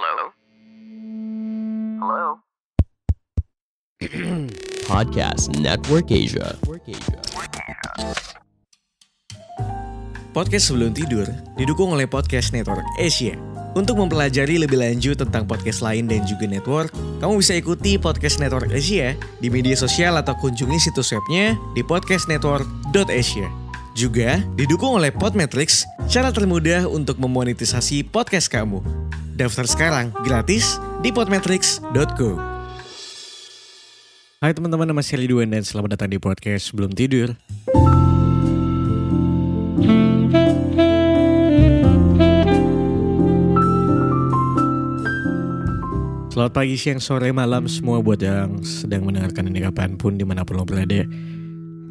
Hello? Hello? Podcast Network Asia. Podcast sebelum tidur didukung oleh Podcast Network Asia. Untuk mempelajari lebih lanjut tentang podcast lain dan juga network, kamu bisa ikuti Podcast Network Asia di media sosial atau kunjungi situs webnya di podcastnetwork.asia. Juga didukung oleh Podmetrics, cara termudah untuk memonetisasi podcast kamu. Daftar sekarang gratis di podmetrics.co. Hai teman-teman, nama saya Ridwan dan selamat datang di podcast Sebelum Tidur. Selamat pagi, siang, sore, malam semua buat yang sedang mendengarkan ini kapan pun di mana pun lo berada.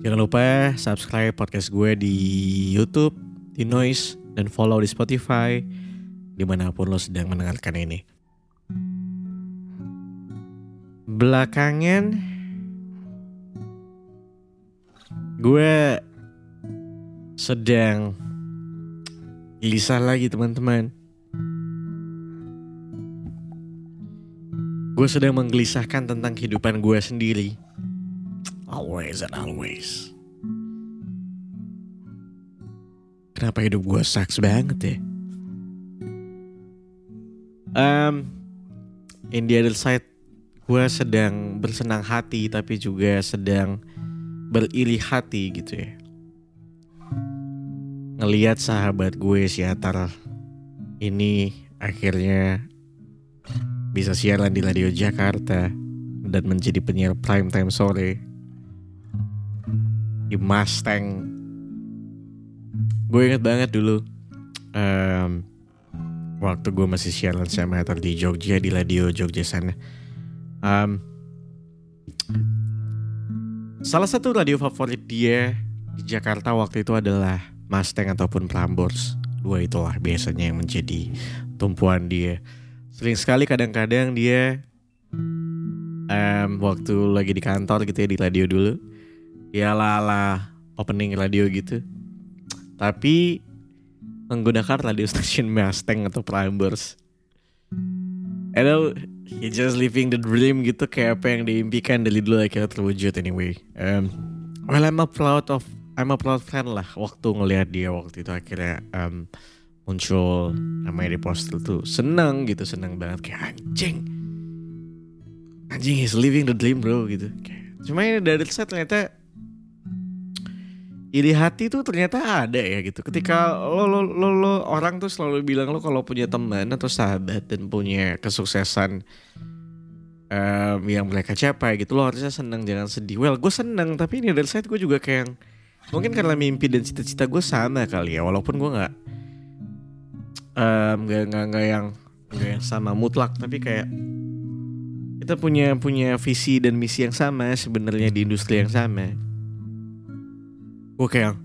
Jangan lupa subscribe podcast gue di Youtube, di Noise, dan follow di Spotify di mana pun lo sedang mendengarkan ini. Belakangan gue sedang gelisah lagi teman-teman. Gue sedang menggelisahkan tentang kehidupan gue sendiri. Always and always. Kenapa hidup gue sucks banget ya? Um, in the other side, gue sedang bersenang hati tapi juga sedang beriri hati gitu ya. Ngeliat sahabat gue si Atar ini akhirnya bisa siaran di radio Jakarta dan menjadi penyiar prime time sore di Mustang. Gue inget banget dulu um, waktu gue masih siaran sama Hatter di Jogja di radio Jogja sana. Um, salah satu radio favorit dia di Jakarta waktu itu adalah Mustang ataupun Prambors. Dua itulah biasanya yang menjadi tumpuan dia sering sekali kadang-kadang dia um, waktu lagi di kantor gitu ya di radio dulu ya lah opening radio gitu tapi menggunakan radio stasiun Mustang atau Primers I know he just living the dream gitu kayak apa yang diimpikan dari dulu akhirnya terwujud anyway. Um, well I'm a proud of I'm a proud fan lah waktu ngelihat dia waktu itu akhirnya um, muncul namanya di poster tuh. Seneng gitu seneng banget kayak anjing. Anjing he's living the dream bro gitu. Cuma ini dari saya ternyata iri hati tuh ternyata ada ya gitu. Ketika lo, lo, lo, lo orang tuh selalu bilang lo kalau punya teman atau sahabat dan punya kesuksesan um, yang mereka capai gitu lo harusnya seneng jangan sedih. Well gue seneng tapi ini dari saya gue juga kayak mungkin karena mimpi dan cita-cita gue sama kali ya walaupun gue nggak nggak um, nggak yang nggak yang sama mutlak tapi kayak kita punya punya visi dan misi yang sama sebenarnya di industri yang sama gue kayak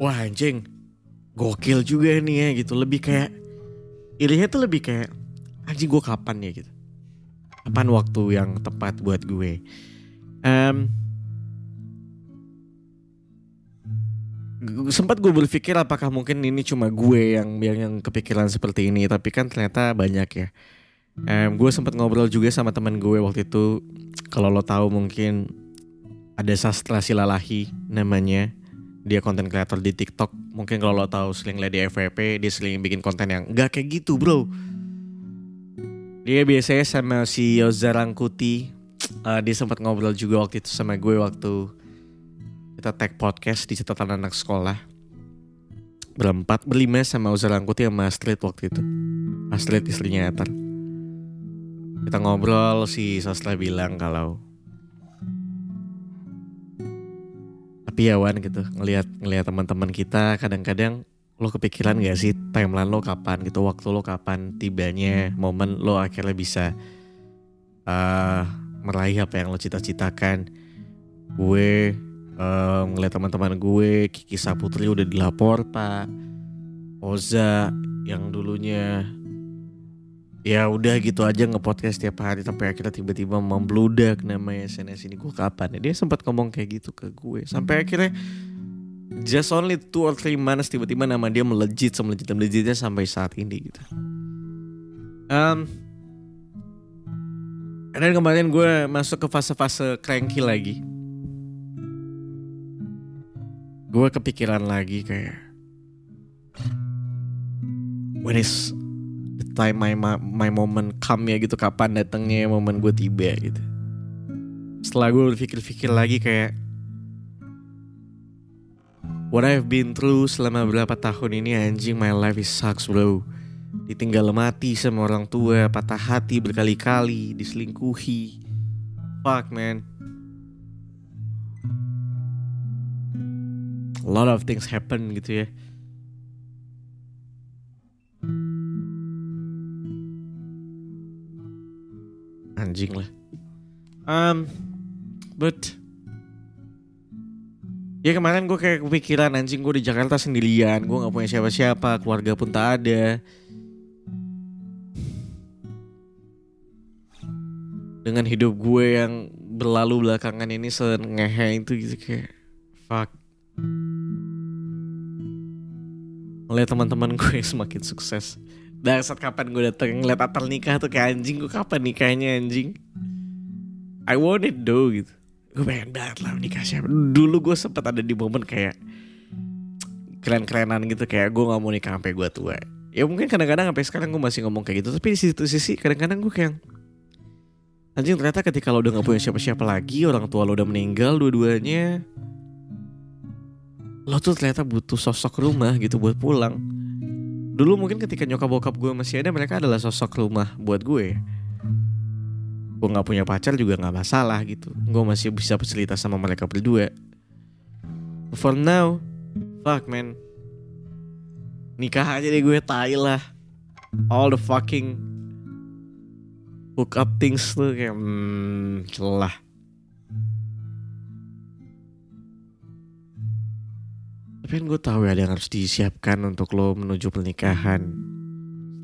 wah anjing gokil juga nih ya gitu. Lebih kayak irinya tuh lebih kayak anjing gue kapan ya gitu. Kapan waktu yang tepat buat gue? Um, sempat gue berpikir apakah mungkin ini cuma gue yang yang, yang kepikiran seperti ini tapi kan ternyata banyak ya. Um, gue sempat ngobrol juga sama teman gue waktu itu. Kalau lo tahu mungkin ada sastra silalahi namanya. Dia konten creator di TikTok. Mungkin kalau lo tahu sering lihat di FVP dia sering bikin konten yang nggak kayak gitu bro. Dia biasanya sama si Yoza Rangkuti uh, dia sempat ngobrol juga waktu itu sama gue waktu kita tag podcast di catatan anak sekolah. Berempat berlima sama Uza Langkuti sama Astrid waktu itu. Astrid istrinya Eter kita ngobrol si Sastra bilang kalau tapi ya Wan gitu ngelihat ngelihat teman-teman kita kadang-kadang lo kepikiran gak sih timeline lo kapan gitu waktu lo kapan tibanya momen lo akhirnya bisa uh, meraih apa yang lo cita-citakan. Gue um, ngeliat teman-teman gue Kiki Saputri udah dilapor pak. Oza yang dulunya ya udah gitu aja ngepodcast tiap hari sampai akhirnya tiba-tiba membludak namanya SNS ini. Gue kapan ya? Dia sempat ngomong kayak gitu ke gue. Sampai akhirnya just only two or three months tiba-tiba nama dia melejit melejit melejitnya sampai saat ini gitu. Um, dan kemarin gue masuk ke fase-fase cranky lagi. Gue kepikiran lagi kayak when is time my my moment come ya gitu kapan datangnya momen gue tiba gitu. Setelah gue berpikir-pikir lagi kayak what I've been through selama berapa tahun ini anjing my life is sucks bro ditinggal mati sama orang tua, patah hati berkali-kali, diselingkuhi. Fuck man. A lot of things happen gitu ya. Anjing lah. Um, but Ya kemarin gue kayak kepikiran anjing gue di Jakarta sendirian Gue gak punya siapa-siapa Keluarga pun tak ada. Dengan hidup gue yang berlalu belakangan ini sengehe itu gitu kayak fuck. Ngeliat teman-teman gue semakin sukses dari saat kapan gue dateng ngeliat Atal nikah tuh kayak anjing gue kapan nikahnya anjing? I want it though gitu. Gue pengen banget lah nikah siapa. Dulu gue sempat ada di momen kayak keren-kerenan gitu kayak gue gak mau nikah sampai gue tua. Ya mungkin kadang-kadang sampai sekarang gue masih ngomong kayak gitu tapi di situ sisi kadang-kadang gue kayak Anjing ternyata ketika lo udah gak punya siapa-siapa lagi Orang tua lo udah meninggal dua-duanya Lo tuh ternyata butuh sosok rumah gitu buat pulang Dulu mungkin ketika nyokap bokap gue masih ada Mereka adalah sosok rumah buat gue. Gue gak punya pacar juga gak masalah gitu. Gue masih bisa bercerita sama mereka berdua. For now Fuck man. Nikah aja deh gue tai lah. All the fucking hook up things tuh kayak hmm, celah. Kan gue tahu ya ada yang harus disiapkan untuk lo menuju pernikahan.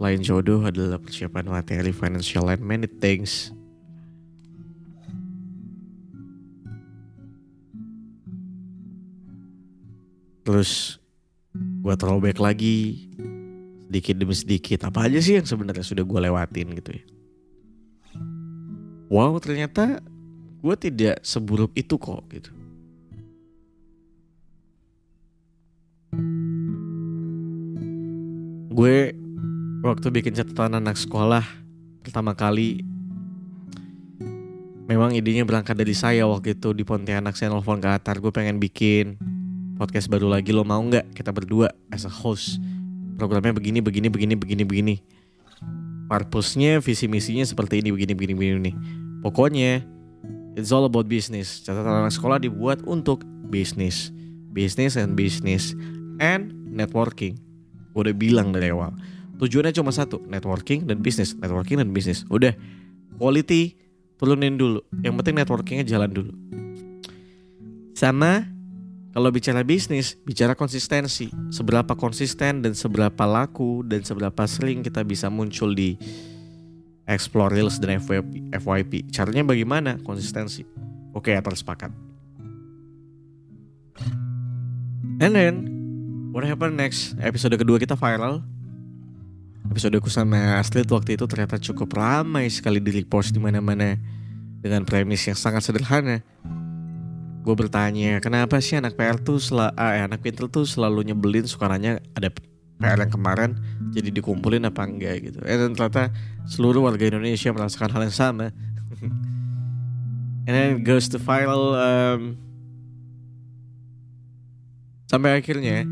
Selain jodoh adalah persiapan materi, financial, and many things. Terus gue throwback lagi sedikit demi sedikit apa aja sih yang sebenarnya sudah gue lewatin gitu ya wow ternyata gue tidak seburuk itu kok gitu. Gue waktu bikin catatan anak sekolah pertama kali memang idenya berangkat dari saya waktu itu di Pontianak saya nelfon ke Atar gue pengen bikin podcast baru lagi lo mau nggak kita berdua as a host programnya begini begini begini begini begini purpose-nya, visi misinya seperti ini begini begini begini nih. Pokoknya it's all about business. Catatan anak sekolah dibuat untuk bisnis, business and business and networking. Gue udah bilang dari awal. Tujuannya cuma satu, networking dan bisnis, networking dan bisnis. Udah, quality turunin dulu. Yang penting networkingnya jalan dulu. Sama kalau bicara bisnis, bicara konsistensi. Seberapa konsisten dan seberapa laku dan seberapa sering kita bisa muncul di Explore Reels dan FYP. FYP. Caranya bagaimana? Konsistensi. Oke, atas sepakat. And then, what happened next? Episode kedua kita viral. Episode aku sama Astrid waktu itu ternyata cukup ramai sekali di repost di mana-mana dengan premis yang sangat sederhana. Gue bertanya kenapa sih anak PR tuh sel ah, eh, anak pintar tuh selalu nyebelin? Suka nanya ada PR yang kemarin jadi dikumpulin apa enggak? Gitu. Eh, dan ternyata seluruh warga Indonesia merasakan hal yang sama. And then goes to viral um, sampai akhirnya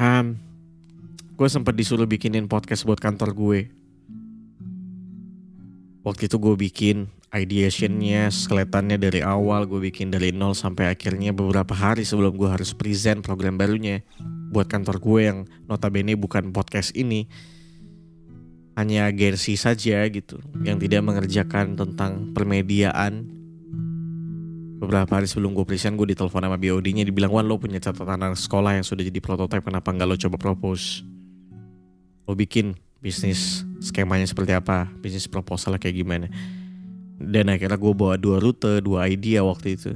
um, gue sempat disuruh bikinin podcast buat kantor gue. Waktu itu gue bikin ideationnya skeletannya dari awal gue bikin dari nol sampai akhirnya beberapa hari sebelum gue harus present program barunya buat kantor gue yang notabene bukan podcast ini. Hanya agensi saja gitu yang tidak mengerjakan tentang permediaan beberapa hari sebelum gue present gue ditelepon sama BOD nya dibilang Wan lo punya catatan anak sekolah yang sudah jadi prototipe kenapa nggak lo coba propose lo bikin bisnis skemanya seperti apa, bisnis proposal kayak gimana. Dan akhirnya gue bawa dua rute, dua idea waktu itu.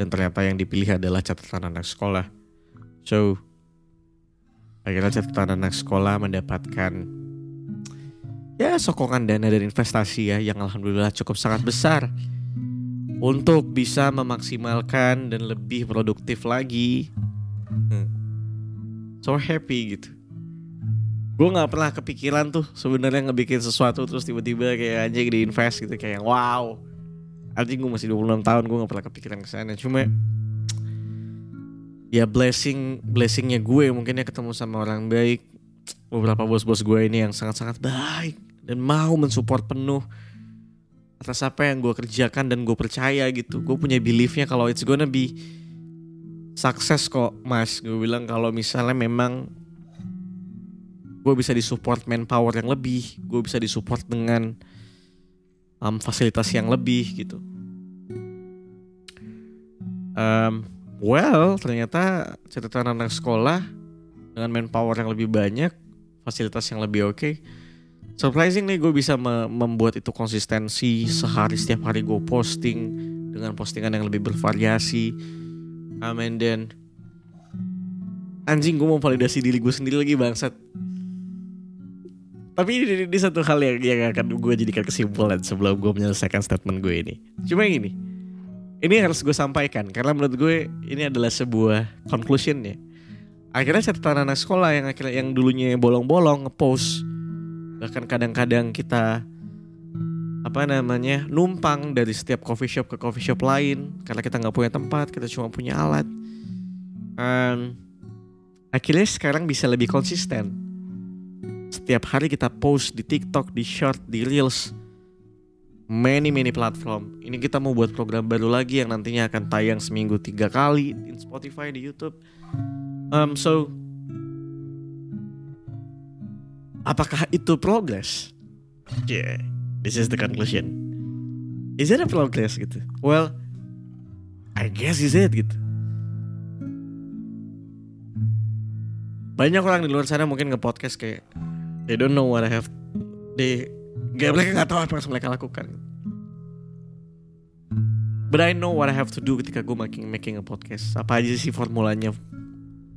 Dan ternyata yang dipilih adalah catatan anak sekolah. So, akhirnya catatan anak sekolah mendapatkan ya sokongan dana dan investasi ya yang alhamdulillah cukup sangat besar untuk bisa memaksimalkan dan lebih produktif lagi. Hmm. So happy gitu. Gue nggak pernah kepikiran tuh sebenarnya ngebikin sesuatu terus tiba-tiba kayak anjing di invest gitu kayak wow. Anjing gue masih 26 tahun gue nggak pernah kepikiran ke sana. Cuma ya blessing blessingnya gue mungkin ya ketemu sama orang baik beberapa bos-bos gue ini yang sangat-sangat baik dan mau mensupport penuh atas apa yang gue kerjakan dan gue percaya gitu gue punya beliefnya kalau it's gonna be sukses kok mas gue bilang kalau misalnya memang gue bisa disupport manpower yang lebih gue bisa disupport dengan um, fasilitas yang lebih gitu um, Well, ternyata catatan anak sekolah dengan manpower yang lebih banyak, fasilitas yang lebih oke. Okay. Surprising nih gue bisa me membuat itu konsistensi sehari setiap hari gue posting dengan postingan yang lebih bervariasi. Amin dan anjing gue mau validasi diri gue sendiri lagi bangsat. Tapi ini, ini satu hal yang, yang akan gue jadikan kesimpulan sebelum gue menyelesaikan statement gue ini. Cuma yang ini, ini harus gue sampaikan karena menurut gue ini adalah sebuah conclusion ya. Akhirnya catatan anak sekolah yang akhirnya yang dulunya bolong-bolong ngepost bahkan kadang-kadang kita apa namanya numpang dari setiap coffee shop ke coffee shop lain karena kita nggak punya tempat kita cuma punya alat um, akhirnya sekarang bisa lebih konsisten setiap hari kita post di TikTok di short di reels many many platform. Ini kita mau buat program baru lagi yang nantinya akan tayang seminggu tiga kali di Spotify di YouTube. Um, so apakah itu progress? Yeah, this is the conclusion. Is it a progress gitu? Well, I guess is it gitu. Banyak orang di luar sana mungkin nge-podcast kayak they don't know what I have they Gak mereka nggak tahu apa yang mereka lakukan. But I know what I have to do ketika gue making making a podcast. Apa aja sih formulanya?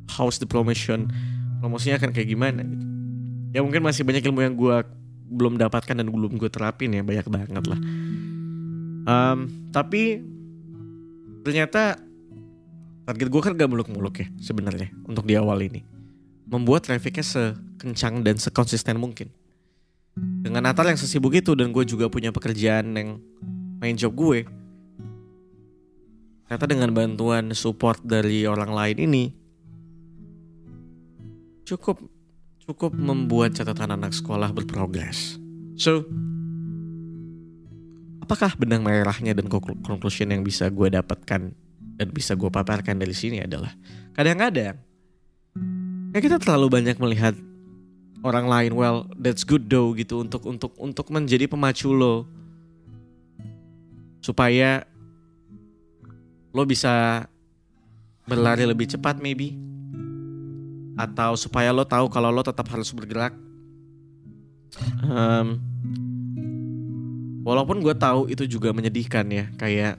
How's the promotion? Promosinya akan kayak gimana gitu. Ya mungkin masih banyak ilmu yang gue belum dapatkan dan belum gue terapin ya banyak banget lah. Um, tapi ternyata target gue kan gak muluk-muluk ya sebenarnya untuk di awal ini. Membuat trafficnya sekencang dan sekonsisten mungkin dengan Natal yang sesibuk itu dan gue juga punya pekerjaan yang main job gue ternyata dengan bantuan support dari orang lain ini cukup cukup membuat catatan anak sekolah berprogres. So apakah benang merahnya dan conclusion yang bisa gue dapatkan dan bisa gue paparkan dari sini adalah kadang-kadang kayak kita terlalu banyak melihat orang lain well that's good though gitu untuk untuk untuk menjadi pemacu lo. Supaya lo bisa berlari lebih cepat maybe atau supaya lo tahu kalau lo tetap harus bergerak um, walaupun gue tahu itu juga menyedihkan ya kayak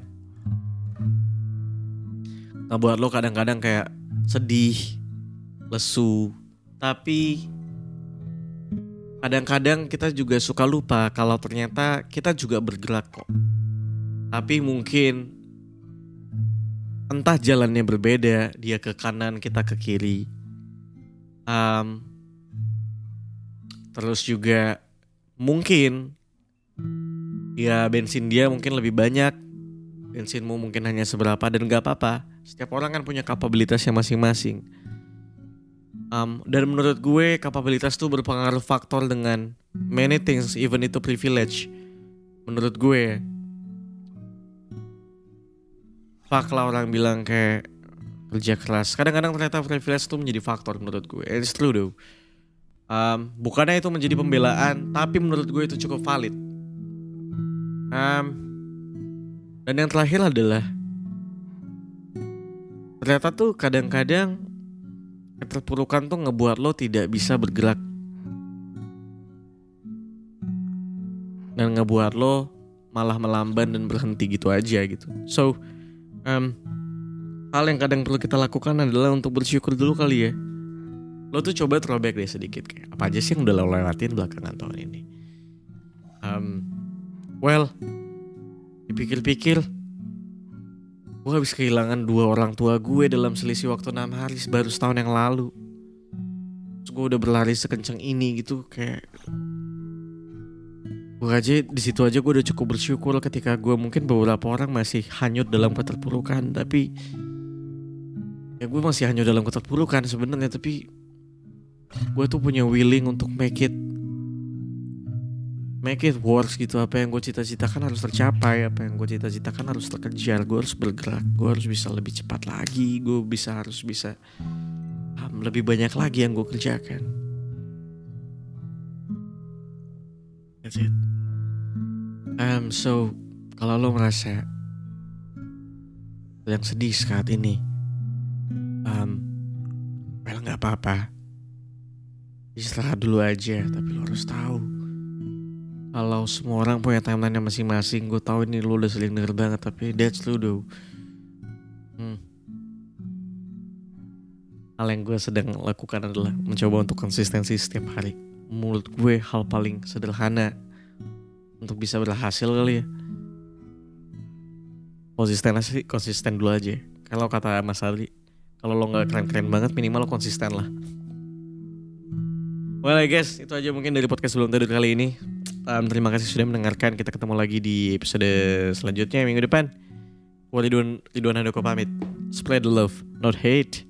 ngebuat lo kadang-kadang kayak sedih lesu tapi kadang-kadang kita juga suka lupa kalau ternyata kita juga bergerak kok. Tapi mungkin entah jalannya berbeda, dia ke kanan, kita ke kiri. Um, terus juga mungkin ya bensin dia mungkin lebih banyak, bensinmu mungkin hanya seberapa dan gak apa-apa. Setiap orang kan punya kapabilitasnya masing-masing Um, dan menurut gue kapabilitas tuh berpengaruh faktor dengan many things, even itu privilege. Menurut gue, fak lah orang bilang kayak kerja keras. Kadang-kadang ternyata privilege tuh menjadi faktor menurut gue. And it's true though. Um, bukannya itu menjadi pembelaan, tapi menurut gue itu cukup valid. Um, dan yang terakhir adalah ternyata tuh kadang-kadang keterpurukan tuh ngebuat lo tidak bisa bergerak dan ngebuat lo malah melamban dan berhenti gitu aja gitu. So, um, hal yang kadang perlu kita lakukan adalah untuk bersyukur dulu kali ya. lo tuh coba throwback deh sedikit kayak apa aja sih yang udah lo lewatin belakangan tahun ini. Um, well, dipikir-pikir, gue habis kehilangan dua orang tua gue dalam selisih waktu enam hari baru setahun yang lalu. Terus gue udah berlari sekencang ini gitu kayak gue aja di situ aja gue udah cukup bersyukur ketika gue mungkin beberapa orang masih hanyut dalam keterpurukan tapi ya gue masih hanyut dalam keterpurukan sebenarnya tapi gue tuh punya willing untuk make it make it works gitu. Apa yang gue cita-citakan harus tercapai apa yang gue cita-citakan harus terkejar. Gue harus bergerak gue harus bisa lebih cepat lagi gue bisa harus bisa um, lebih banyak lagi yang gue kerjakan. That's it. Um, so kalau lo merasa yang sedih saat ini, apa-apa, istirahat dulu aja. Tapi lo harus tahu, kalau semua orang punya timeline yang masing-masing, gue tahu ini lo udah sering denger banget, tapi that's lo do. Hmm. Hal yang gue sedang lakukan adalah mencoba untuk konsistensi setiap hari. Menurut gue hal paling sederhana untuk bisa berhasil kali ya konsisten konsisten dulu aja kalau kata Mas Ali kalau lo nggak keren-keren banget minimal lo konsisten lah. Well I guess itu aja mungkin dari podcast sebelum tadi kali ini. Um, Terima kasih sudah mendengarkan. Kita ketemu lagi di episode selanjutnya minggu depan. Ridwan, Ridwan Handoko pamit. Spread the love, not hate